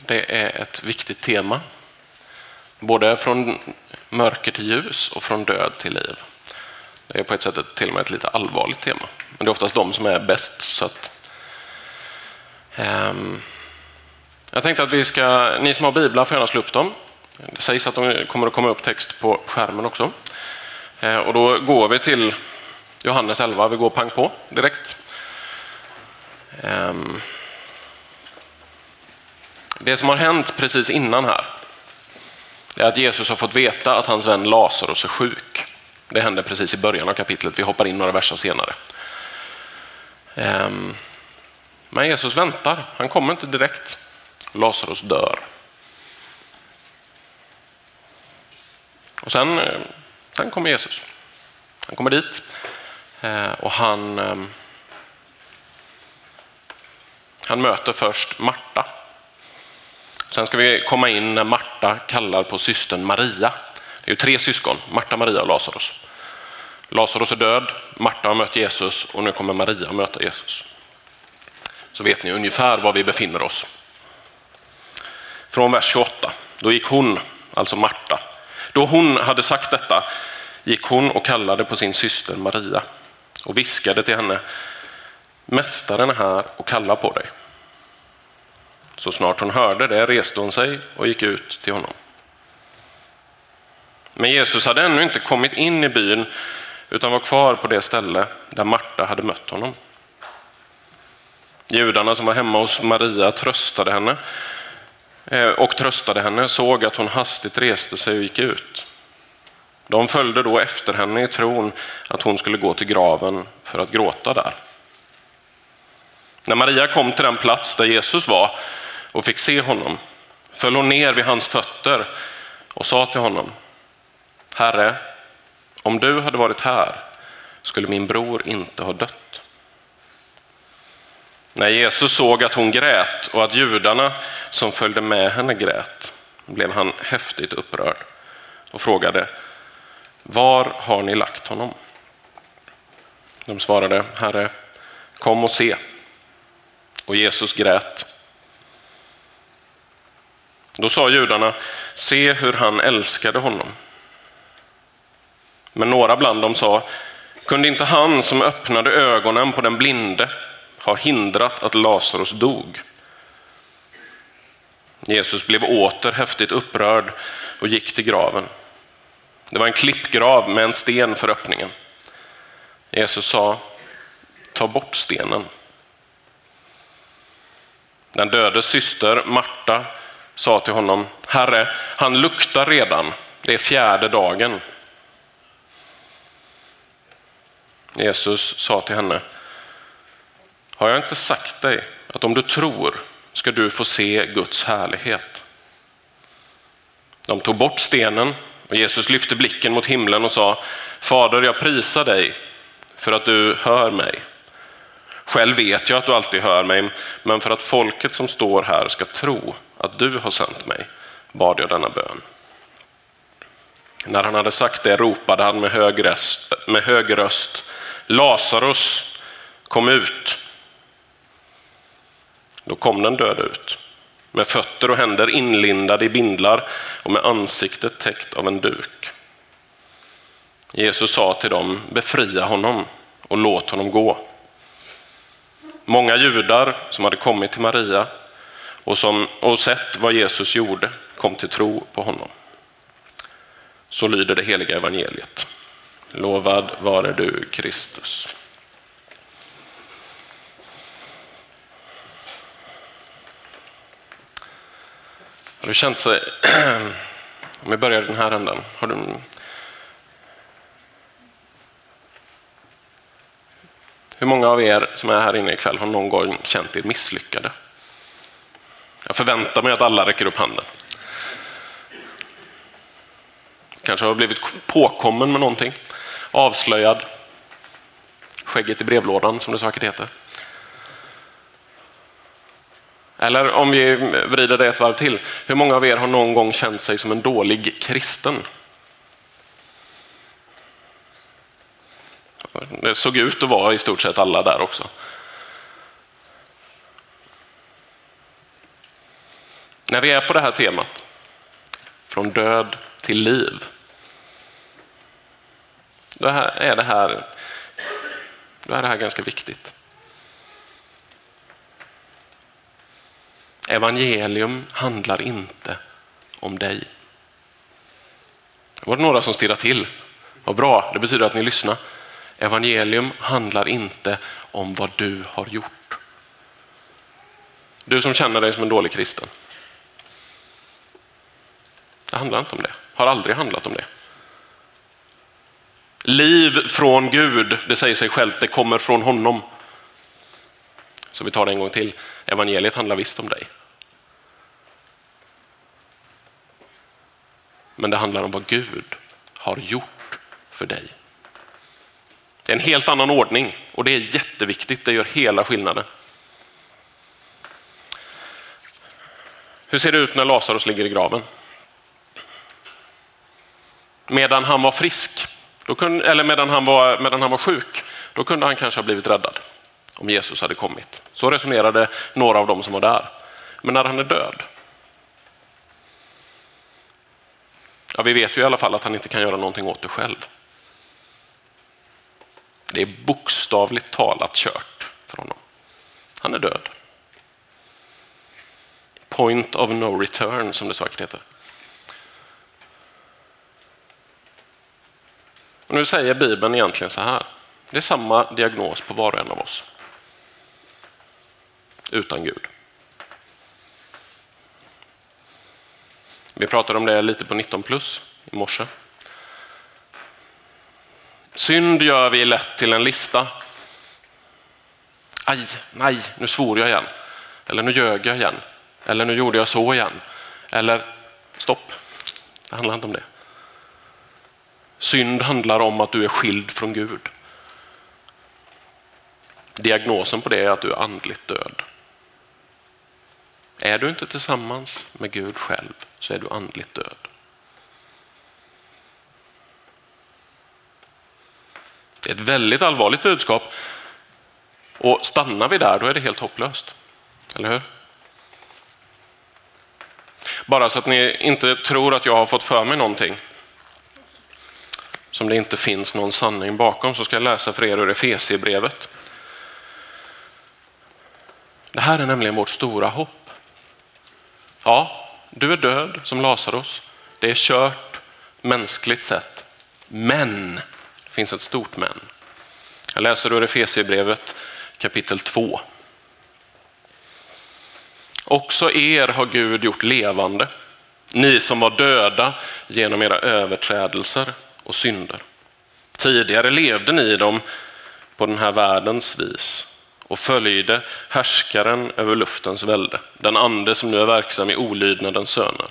Det är ett viktigt tema. Både från mörker till ljus och från död till liv. Det är på ett sätt till och med ett lite allvarligt tema. Men det är oftast de som är bäst. Så att, um, jag tänkte att vi ska, ni som har biblar får gärna slå upp dem. Det sägs att de kommer att komma upp text på skärmen också. Uh, och då går vi till Johannes 11, vi går pang på direkt. Um, det som har hänt precis innan här är att Jesus har fått veta att hans vän Lazarus är sjuk. Det hände precis i början av kapitlet. Vi hoppar in några verser senare. Ehm, men Jesus väntar. Han kommer inte direkt. Lazarus dör. Och sen, eh, sen kommer Jesus. Han kommer dit eh, och han, ehm, han möter först Marta Sen ska vi komma in när Marta kallar på systern Maria. Det är ju tre syskon, Marta, Maria och Lazarus. Lazarus är död, Marta har mött Jesus och nu kommer Maria möta Jesus. Så vet ni ungefär var vi befinner oss. Från vers 28, då gick hon, alltså Marta, då hon hade sagt detta gick hon och kallade på sin syster Maria och viskade till henne, Mästaren är här och kallar på dig. Så snart hon hörde det reste hon sig och gick ut till honom. Men Jesus hade ännu inte kommit in i byn utan var kvar på det ställe där Marta hade mött honom. Judarna som var hemma hos Maria tröstade henne eh, och tröstade henne såg att hon hastigt reste sig och gick ut. De följde då efter henne i tron att hon skulle gå till graven för att gråta där. När Maria kom till den plats där Jesus var och fick se honom föll hon ner vid hans fötter och sa till honom, Herre, om du hade varit här skulle min bror inte ha dött. När Jesus såg att hon grät och att judarna som följde med henne grät blev han häftigt upprörd och frågade, var har ni lagt honom? De svarade, Herre, kom och se. Och Jesus grät. Då sa judarna, se hur han älskade honom. Men några bland dem sa, kunde inte han som öppnade ögonen på den blinde ha hindrat att Lazarus dog? Jesus blev åter häftigt upprörd och gick till graven. Det var en klippgrav med en sten för öppningen. Jesus sa, ta bort stenen. Den dödes syster Marta sa till honom, Herre, han luktar redan, det är fjärde dagen. Jesus sa till henne, har jag inte sagt dig att om du tror ska du få se Guds härlighet? De tog bort stenen och Jesus lyfte blicken mot himlen och sa, Fader, jag prisar dig för att du hör mig. Själv vet jag att du alltid hör mig, men för att folket som står här ska tro att du har sänt mig, bad jag denna bön. När han hade sagt det ropade han med hög röst, med hög röst Lazarus, kom ut. Då kom den döde ut, med fötter och händer inlindade i bindlar och med ansiktet täckt av en duk. Jesus sa till dem, befria honom och låt honom gå. Många judar som hade kommit till Maria och, som, och sett vad Jesus gjorde kom till tro på honom. Så lyder det heliga evangeliet. Lovad vare du Kristus. Har du känt sig, om vi börjar i den här änden, har du Hur många av er som är här inne ikväll har någon gång känt er misslyckade? Jag förväntar mig att alla räcker upp handen. Kanske har blivit påkommen med någonting, avslöjad, skägget i brevlådan som det säkert heter. Eller om vi vrider det ett varv till, hur många av er har någon gång känt sig som en dålig kristen? Det såg ut att vara i stort sett alla där också. När vi är på det här temat, från död till liv, då är det här, då är det här ganska viktigt. Evangelium handlar inte om dig. Det var det några som stirrade till. Vad bra, det betyder att ni lyssnar. Evangelium handlar inte om vad du har gjort. Du som känner dig som en dålig kristen. Det handlar inte om det, har aldrig handlat om det. Liv från Gud, det säger sig självt, det kommer från honom. Så vi tar det en gång till. Evangeliet handlar visst om dig. Men det handlar om vad Gud har gjort för dig. Det är en helt annan ordning och det är jätteviktigt. Det gör hela skillnaden. Hur ser det ut när Lazarus ligger i graven? Medan han var frisk, kunde, eller medan han var, medan han var sjuk, då kunde han kanske ha blivit räddad om Jesus hade kommit. Så resonerade några av dem som var där. Men när han är död, ja, vi vet ju i alla fall att han inte kan göra någonting åt det själv. Det är bokstavligt talat kört för honom. Han är död. Point of no return som det så vackert heter. Och nu säger Bibeln egentligen så här. Det är samma diagnos på var och en av oss. Utan Gud. Vi pratade om det lite på 19 plus i morse. Synd gör vi lätt till en lista. Aj, nej, nu svor jag igen. Eller nu ljög jag igen. Eller nu gjorde jag så igen. Eller stopp, det handlar inte om det. Synd handlar om att du är skild från Gud. Diagnosen på det är att du är andligt död. Är du inte tillsammans med Gud själv så är du andligt död. Det är ett väldigt allvarligt budskap. Och stannar vi där, då är det helt hopplöst. Eller hur? Bara så att ni inte tror att jag har fått för mig någonting som det inte finns någon sanning bakom så ska jag läsa för er ur Efesierbrevet. Det här är nämligen vårt stora hopp. Ja, du är död som Lazarus. Det är kört mänskligt sett. Men, det finns ett stort men. Jag läser ur Efesierbrevet kapitel 2. Också er har Gud gjort levande, ni som var döda genom era överträdelser och synder. Tidigare levde ni dem på den här världens vis och följde härskaren över luftens välde, den ande som nu är verksam i olydnadens söner.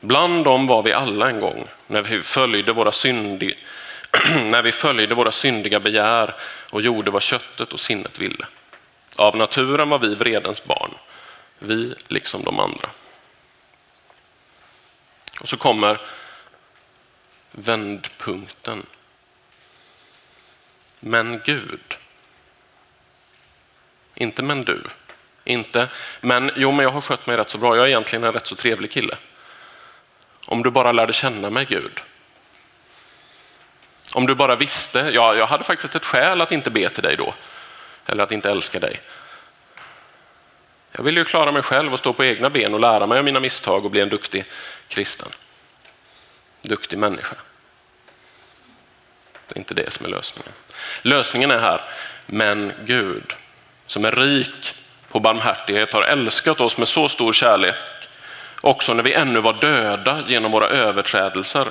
Bland dem var vi alla en gång när vi följde våra, syndi, när vi följde våra syndiga begär och gjorde vad köttet och sinnet ville. Av naturen var vi vredens barn, vi liksom de andra. Och så kommer vändpunkten. Men Gud. Inte men du. Inte men jo, men jag har skött mig rätt så bra. Jag är egentligen en rätt så trevlig kille. Om du bara lärde känna mig Gud. Om du bara visste. Ja, jag hade faktiskt ett skäl att inte be till dig då. Eller att inte älska dig. Jag vill ju klara mig själv och stå på egna ben och lära mig av mina misstag och bli en duktig kristen duktig människa. Det är inte det som är lösningen. Lösningen är här, men Gud som är rik på barmhärtighet har älskat oss med så stor kärlek också när vi ännu var döda genom våra överträdelser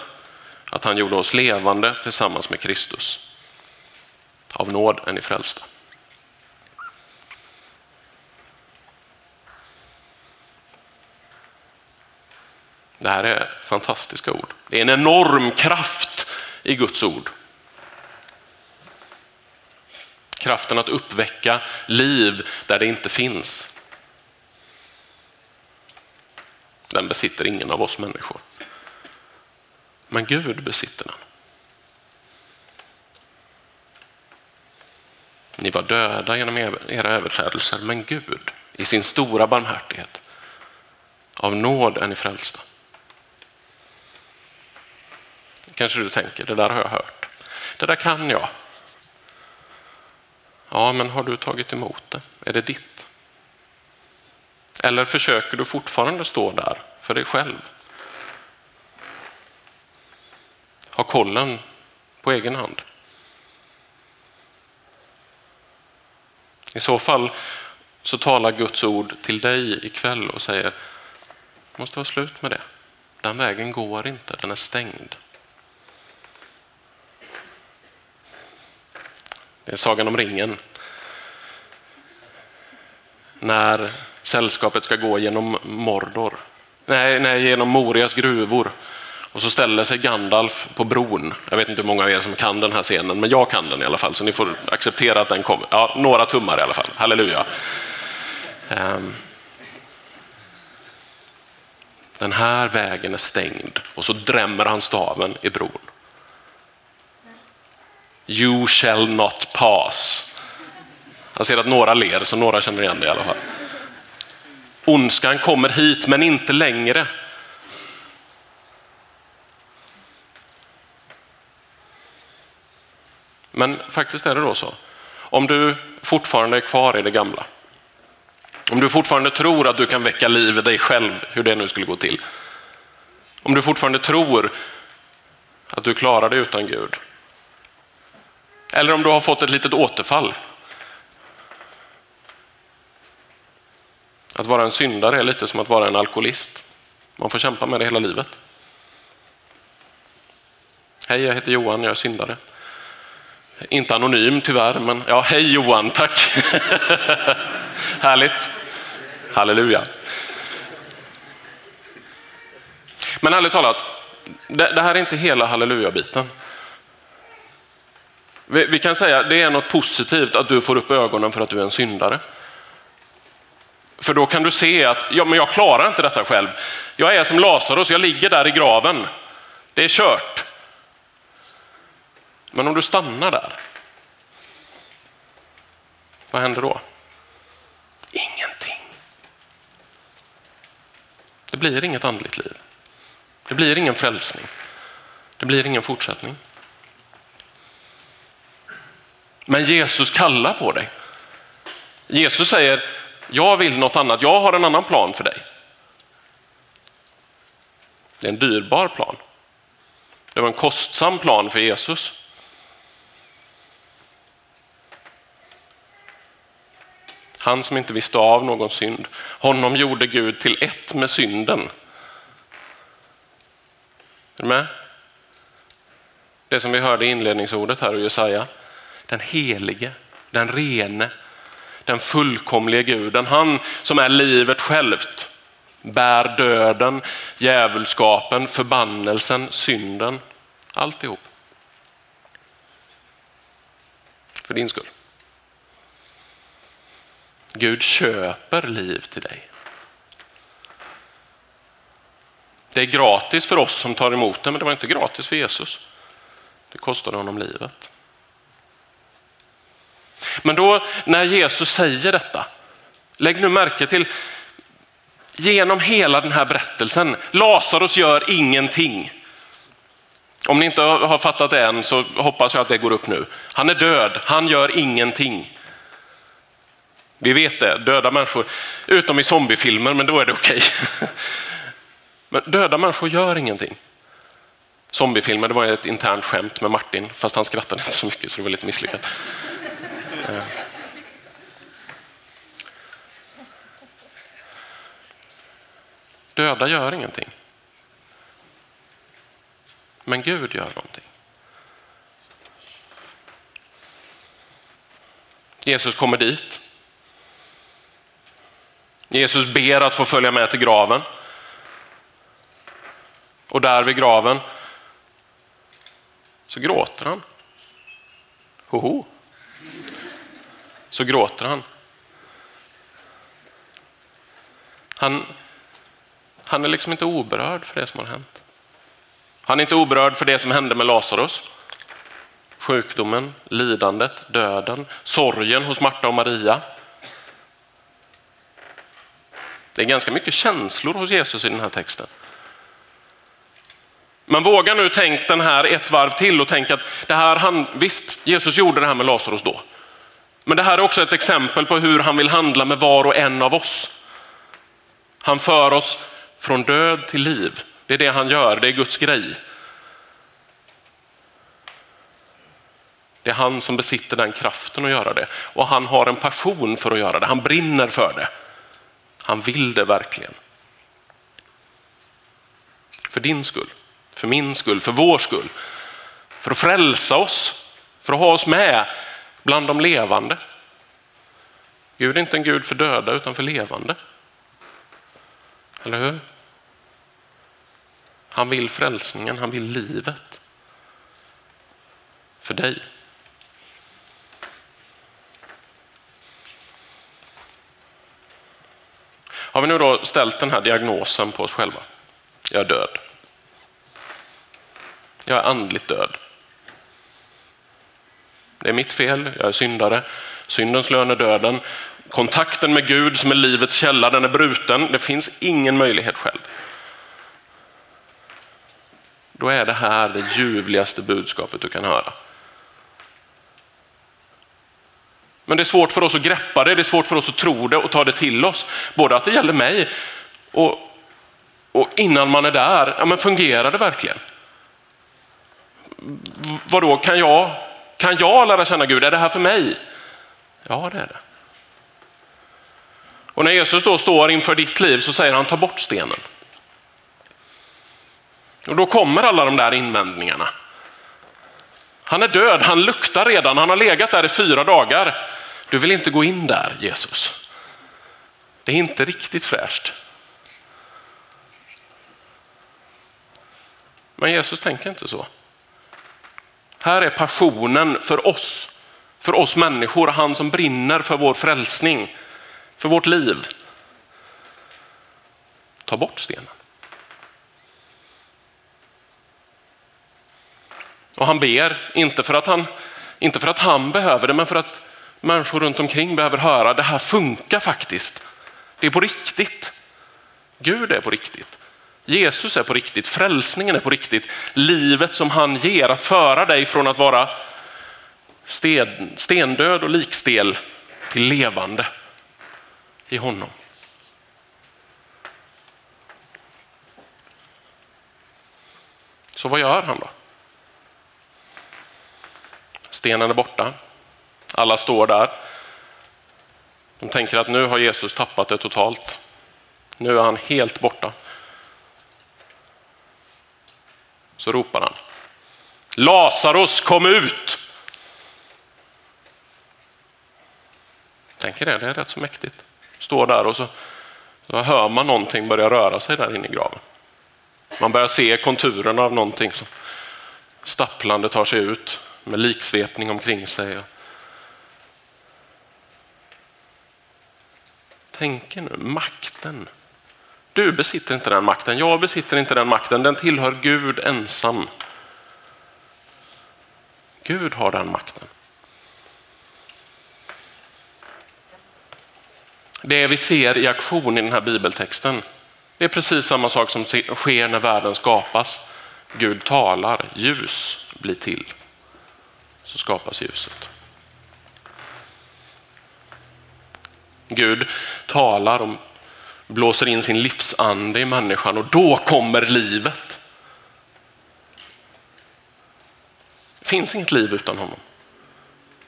att han gjorde oss levande tillsammans med Kristus. Av nåd är ni frälsta. Det här är fantastiska ord. Det är en enorm kraft i Guds ord. Kraften att uppväcka liv där det inte finns. Den besitter ingen av oss människor. Men Gud besitter den. Ni var döda genom era överträdelser, men Gud i sin stora barmhärtighet Av nåd är ni frälsta. Kanske du tänker, det där har jag hört. Det där kan jag. Ja, men har du tagit emot det? Är det ditt? Eller försöker du fortfarande stå där för dig själv? Ha kollen på egen hand. I så fall så talar Guds ord till dig ikväll och säger, det måste vara slut med det. Den vägen går inte, den är stängd. Det är Sagan om ringen. När sällskapet ska gå genom Mordor. Nej, nej, genom Morias gruvor. Och så ställer sig Gandalf på bron. Jag vet inte hur många av er som kan den här scenen, men jag kan den i alla fall. Så ni får acceptera att den kommer. Ja, några tummar i alla fall. Halleluja. Ehm. Den här vägen är stängd och så drämmer han staven i bron. You shall not pass. Jag ser att några ler, så några känner igen det i alla fall. Ondskan kommer hit, men inte längre. Men faktiskt är det då så. Om du fortfarande är kvar i det gamla. Om du fortfarande tror att du kan väcka liv i dig själv, hur det nu skulle gå till. Om du fortfarande tror att du klarar dig utan Gud. Eller om du har fått ett litet återfall. Att vara en syndare är lite som att vara en alkoholist. Man får kämpa med det hela livet. Hej, jag heter Johan, jag är syndare. Inte anonym tyvärr, men ja, hej Johan, tack. Härligt. Halleluja. Men ärligt talat, det, här är inte hela halleluja-biten. Vi, vi kan säga att det är något positivt att du får upp ögonen för att du är en syndare. För då kan du se att ja, men jag klarar inte detta själv. Jag är som Lazarus, jag ligger där i graven. Det är kört. Men om du stannar där, vad händer då? Ingenting. Det blir inget andligt liv. Det blir ingen frälsning. Det blir ingen fortsättning. Men Jesus kallar på dig. Jesus säger, jag vill något annat, jag har en annan plan för dig. Det är en dyrbar plan. Det var en kostsam plan för Jesus. Han som inte visste av någon synd. Honom gjorde Gud till ett med synden. Är du med? Det som vi hörde i inledningsordet här i Jesaja. Den helige, den rene, den fullkomlige guden. Han som är livet självt. Bär döden, djävulskapen, förbannelsen, synden. Alltihop. För din skull. Gud köper liv till dig. Det är gratis för oss som tar emot det, men det var inte gratis för Jesus. Det kostade honom livet. Men då när Jesus säger detta, lägg nu märke till genom hela den här berättelsen, Lazarus gör ingenting. Om ni inte har fattat det än så hoppas jag att det går upp nu. Han är död, han gör ingenting. Vi vet det, döda människor, utom i zombiefilmer, men då är det okej. Okay. Men döda människor gör ingenting. Zombiefilmer, det var ett internt skämt med Martin, fast han skrattade inte så mycket så det var lite misslyckat. Eh. Döda gör ingenting. Men Gud gör någonting. Jesus kommer dit. Jesus ber att få följa med till graven. Och där vid graven så gråter han. Hoho. Så gråter han. Han, han är liksom inte oberörd för det som har hänt. Han är inte oberörd för det som hände med Lazarus. Sjukdomen, lidandet, döden, sorgen hos Marta och Maria. Det är ganska mycket känslor hos Jesus i den här texten. Men våga nu tänk den här ett varv till och tänk att det här, han, visst, Jesus gjorde det här med Lazarus då. Men det här är också ett exempel på hur han vill handla med var och en av oss. Han för oss från död till liv. Det är det han gör, det är Guds grej. Det är han som besitter den kraften att göra det. Och han har en passion för att göra det, han brinner för det. Han vill det verkligen. För din skull, för min skull, för vår skull. För att frälsa oss, för att ha oss med bland de levande. Gud är inte en Gud för döda utan för levande. Eller hur? Han vill frälsningen, han vill livet. För dig. Har vi nu då ställt den här diagnosen på oss själva? Jag är död. Jag är andligt död. Det är mitt fel, jag är syndare. Syndens lön är döden. Kontakten med Gud som är livets källa, den är bruten. Det finns ingen möjlighet själv. Då är det här det ljuvligaste budskapet du kan höra. Men det är svårt för oss att greppa det, det är svårt för oss att tro det och ta det till oss. Både att det gäller mig och, och innan man är där, ja men fungerar det verkligen? Vadå, kan jag, kan jag lära känna Gud? Är det här för mig? Ja, det är det. Och när Jesus då står inför ditt liv så säger han ta bort stenen. Och då kommer alla de där invändningarna. Han är död, han luktar redan, han har legat där i fyra dagar. Du vill inte gå in där Jesus. Det är inte riktigt fräscht. Men Jesus tänker inte så. Här är passionen för oss, för oss människor, han som brinner för vår frälsning, för vårt liv. Ta bort stenen. Och han ber, inte för, att han, inte för att han behöver det, men för att människor runt omkring behöver höra, det här funkar faktiskt. Det är på riktigt. Gud är på riktigt. Jesus är på riktigt, frälsningen är på riktigt. Livet som han ger, att föra dig från att vara sten, stendöd och likstel till levande i honom. Så vad gör han då? Stenen är borta. Alla står där. De tänker att nu har Jesus tappat det totalt. Nu är han helt borta. Så ropar han. Lazarus kom ut! Tänker det, det är rätt så mäktigt. Står där och så, så hör man någonting börja röra sig där inne i graven. Man börjar se konturerna av någonting som stapplande tar sig ut med liksvepning omkring sig. Tänk nu, makten. Du besitter inte den makten, jag besitter inte den makten, den tillhör Gud ensam. Gud har den makten. Det vi ser i aktion i den här bibeltexten, det är precis samma sak som sker när världen skapas. Gud talar, ljus blir till så skapas ljuset. Gud talar om blåser in sin livsande i människan och då kommer livet. Det finns inget liv utan honom.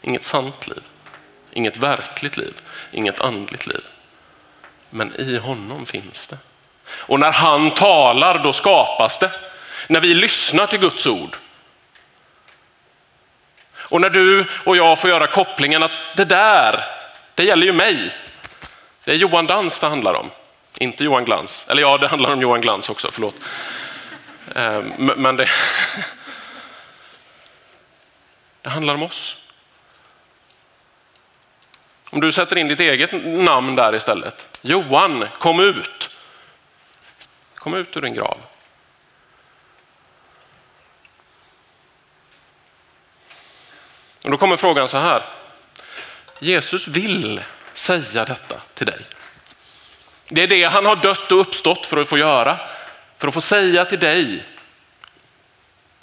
Inget sant liv, inget verkligt liv, inget andligt liv. Men i honom finns det. Och när han talar då skapas det. När vi lyssnar till Guds ord och när du och jag får göra kopplingen att det där, det gäller ju mig. Det är Johan Dans det handlar om, inte Johan Glans. Eller ja, det handlar om Johan Glans också, förlåt. Eh, men det, det handlar om oss. Om du sätter in ditt eget namn där istället. Johan, kom ut. Kom ut ur din grav. Och då kommer frågan så här. Jesus vill säga detta till dig. Det är det han har dött och uppstått för att få göra. För att få säga till dig,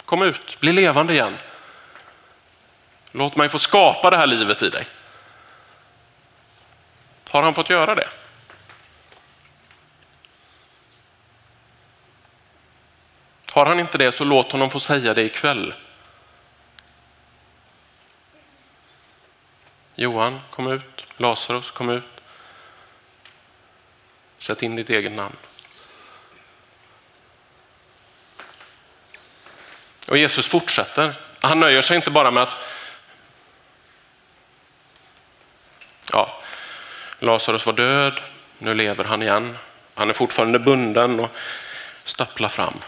kom ut, bli levande igen. Låt mig få skapa det här livet i dig. Har han fått göra det? Har han inte det så låt honom få säga det ikväll. Johan, kom ut. Lazarus, kom ut. Sätt in ditt eget namn. Och Jesus fortsätter. Han nöjer sig inte bara med att ja, Lazarus var död, nu lever han igen. Han är fortfarande bunden och stapplar fram.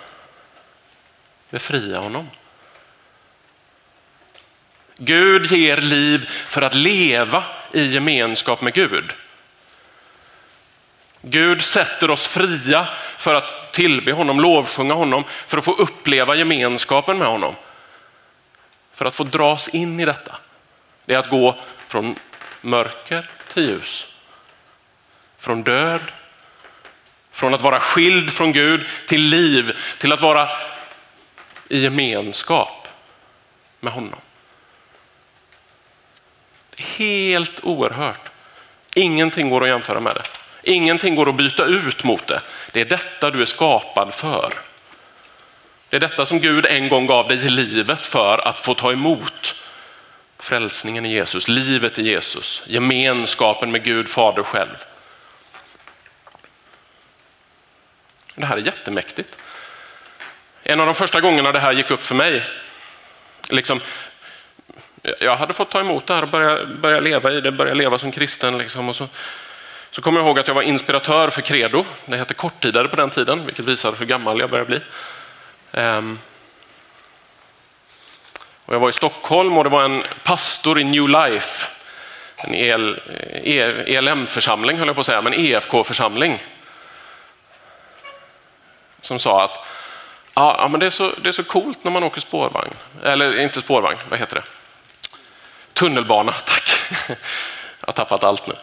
Befria honom. Gud ger liv för att leva i gemenskap med Gud. Gud sätter oss fria för att tillbe honom, lovsjunga honom, för att få uppleva gemenskapen med honom. För att få dras in i detta. Det är att gå från mörker till ljus. Från död, från att vara skild från Gud till liv, till att vara i gemenskap med honom. Helt oerhört. Ingenting går att jämföra med det. Ingenting går att byta ut mot det. Det är detta du är skapad för. Det är detta som Gud en gång gav dig i livet för att få ta emot frälsningen i Jesus, livet i Jesus, gemenskapen med Gud Fader själv. Det här är jättemäktigt. En av de första gångerna det här gick upp för mig, liksom, jag hade fått ta emot det här och börja, börja leva i det, börja leva som kristen. Liksom, och så, så kommer jag ihåg att jag var inspiratör för Credo. Det hette korttidare på den tiden, vilket visar hur gammal jag börjar bli. Um, och jag var i Stockholm och det var en pastor i New Life, en EL, ELM-församling höll jag på att säga, men EFK-församling. Som sa att ja, men det, är så, det är så coolt när man åker spårvagn. Eller inte spårvagn, vad heter det? Tunnelbana, tack. Jag har tappat allt nu.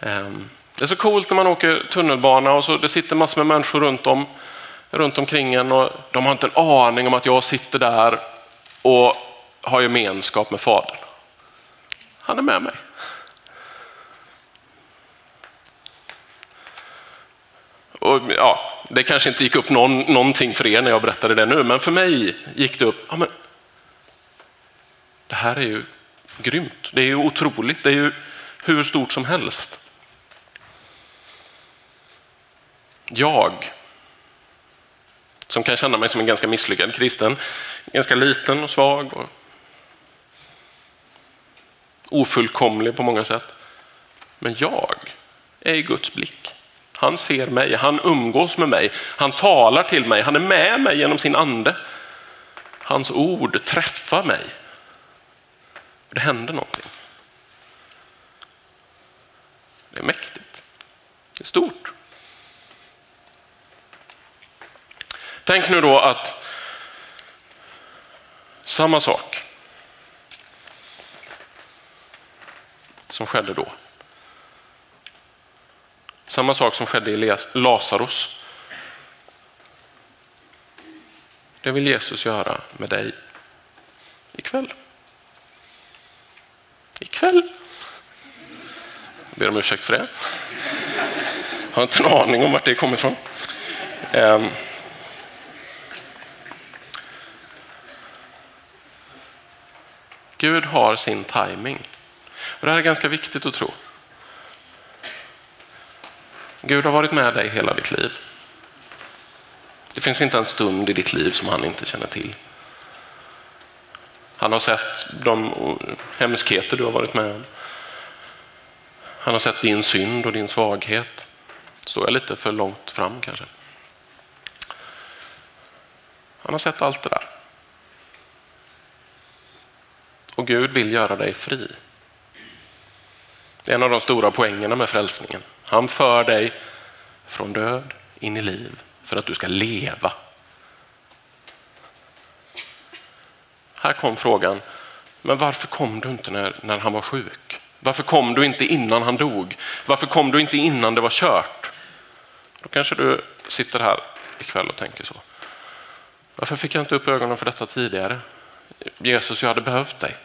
Ehm, det är så coolt när man åker tunnelbana och så det sitter massor med människor runt, om, runt omkring en och de har inte en aning om att jag sitter där och har gemenskap med Fadern. Han är med mig. Och ja, det kanske inte gick upp någon, någonting för er när jag berättade det nu, men för mig gick det upp. Ja, men, det här är ju grymt. Det är ju otroligt. Det är ju hur stort som helst. Jag, som kan känna mig som en ganska misslyckad kristen, ganska liten och svag och ofullkomlig på många sätt. Men jag är i Guds blick. Han ser mig, han umgås med mig, han talar till mig, han är med mig genom sin ande. Hans ord träffar mig. Det händer någonting. Det är mäktigt. Det är stort. Tänk nu då att samma sak som skedde då. Samma sak som skedde i Lazarus. Det vill Jesus göra med dig ikväll. Ikväll. Jag ber om ursäkt för det. Jag har inte en aning om vart det kommer ifrån. Ehm. Gud har sin timing. Och det här är ganska viktigt att tro. Gud har varit med dig hela ditt liv. Det finns inte en stund i ditt liv som han inte känner till. Han har sett de hemskheter du har varit med om. Han har sett din synd och din svaghet. Står jag lite för långt fram kanske? Han har sett allt det där. Och Gud vill göra dig fri. Det är en av de stora poängerna med frälsningen. Han för dig från död in i liv för att du ska leva. Här kom frågan, men varför kom du inte när, när han var sjuk? Varför kom du inte innan han dog? Varför kom du inte innan det var kört? Då kanske du sitter här ikväll och tänker så. Varför fick jag inte upp ögonen för detta tidigare? Jesus, jag hade behövt dig.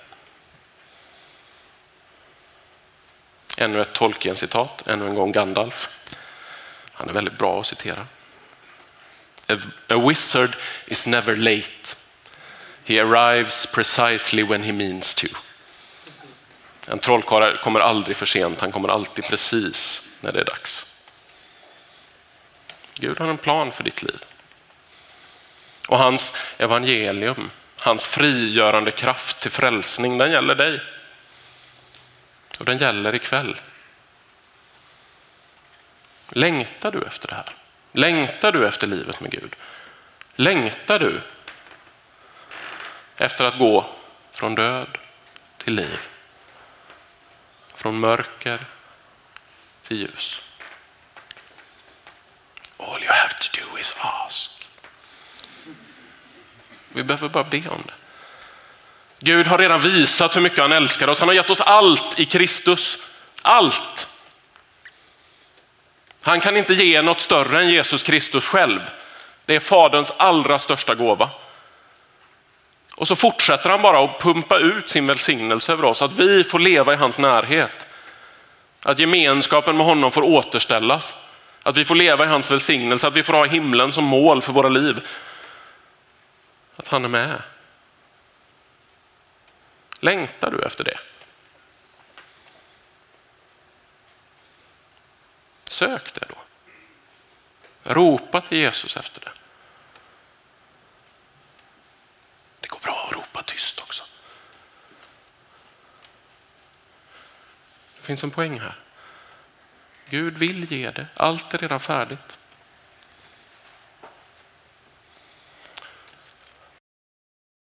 Ännu ett Tolkien-citat, ännu en gång Gandalf. Han är väldigt bra att citera. A, a wizard is never late. He arrives precisely when he means to. En trollkarl kommer aldrig för sent, han kommer alltid precis när det är dags. Gud har en plan för ditt liv. Och hans evangelium, hans frigörande kraft till frälsning, den gäller dig. Och den gäller ikväll. Längtar du efter det här? Längtar du efter livet med Gud? Längtar du efter att gå från död till liv? Från mörker till ljus? All you have to do is ask. Vi behöver bara be om det. Gud har redan visat hur mycket han älskar oss. Han har gett oss allt i Kristus. Allt. Han kan inte ge något större än Jesus Kristus själv. Det är faderns allra största gåva. Och så fortsätter han bara att pumpa ut sin välsignelse över oss, att vi får leva i hans närhet. Att gemenskapen med honom får återställas. Att vi får leva i hans välsignelse, att vi får ha himlen som mål för våra liv. Att han är med. Längtar du efter det? Sök det då. Ropa till Jesus efter det. Det går bra att ropa tyst också. Det finns en poäng här. Gud vill ge det. Allt är redan färdigt.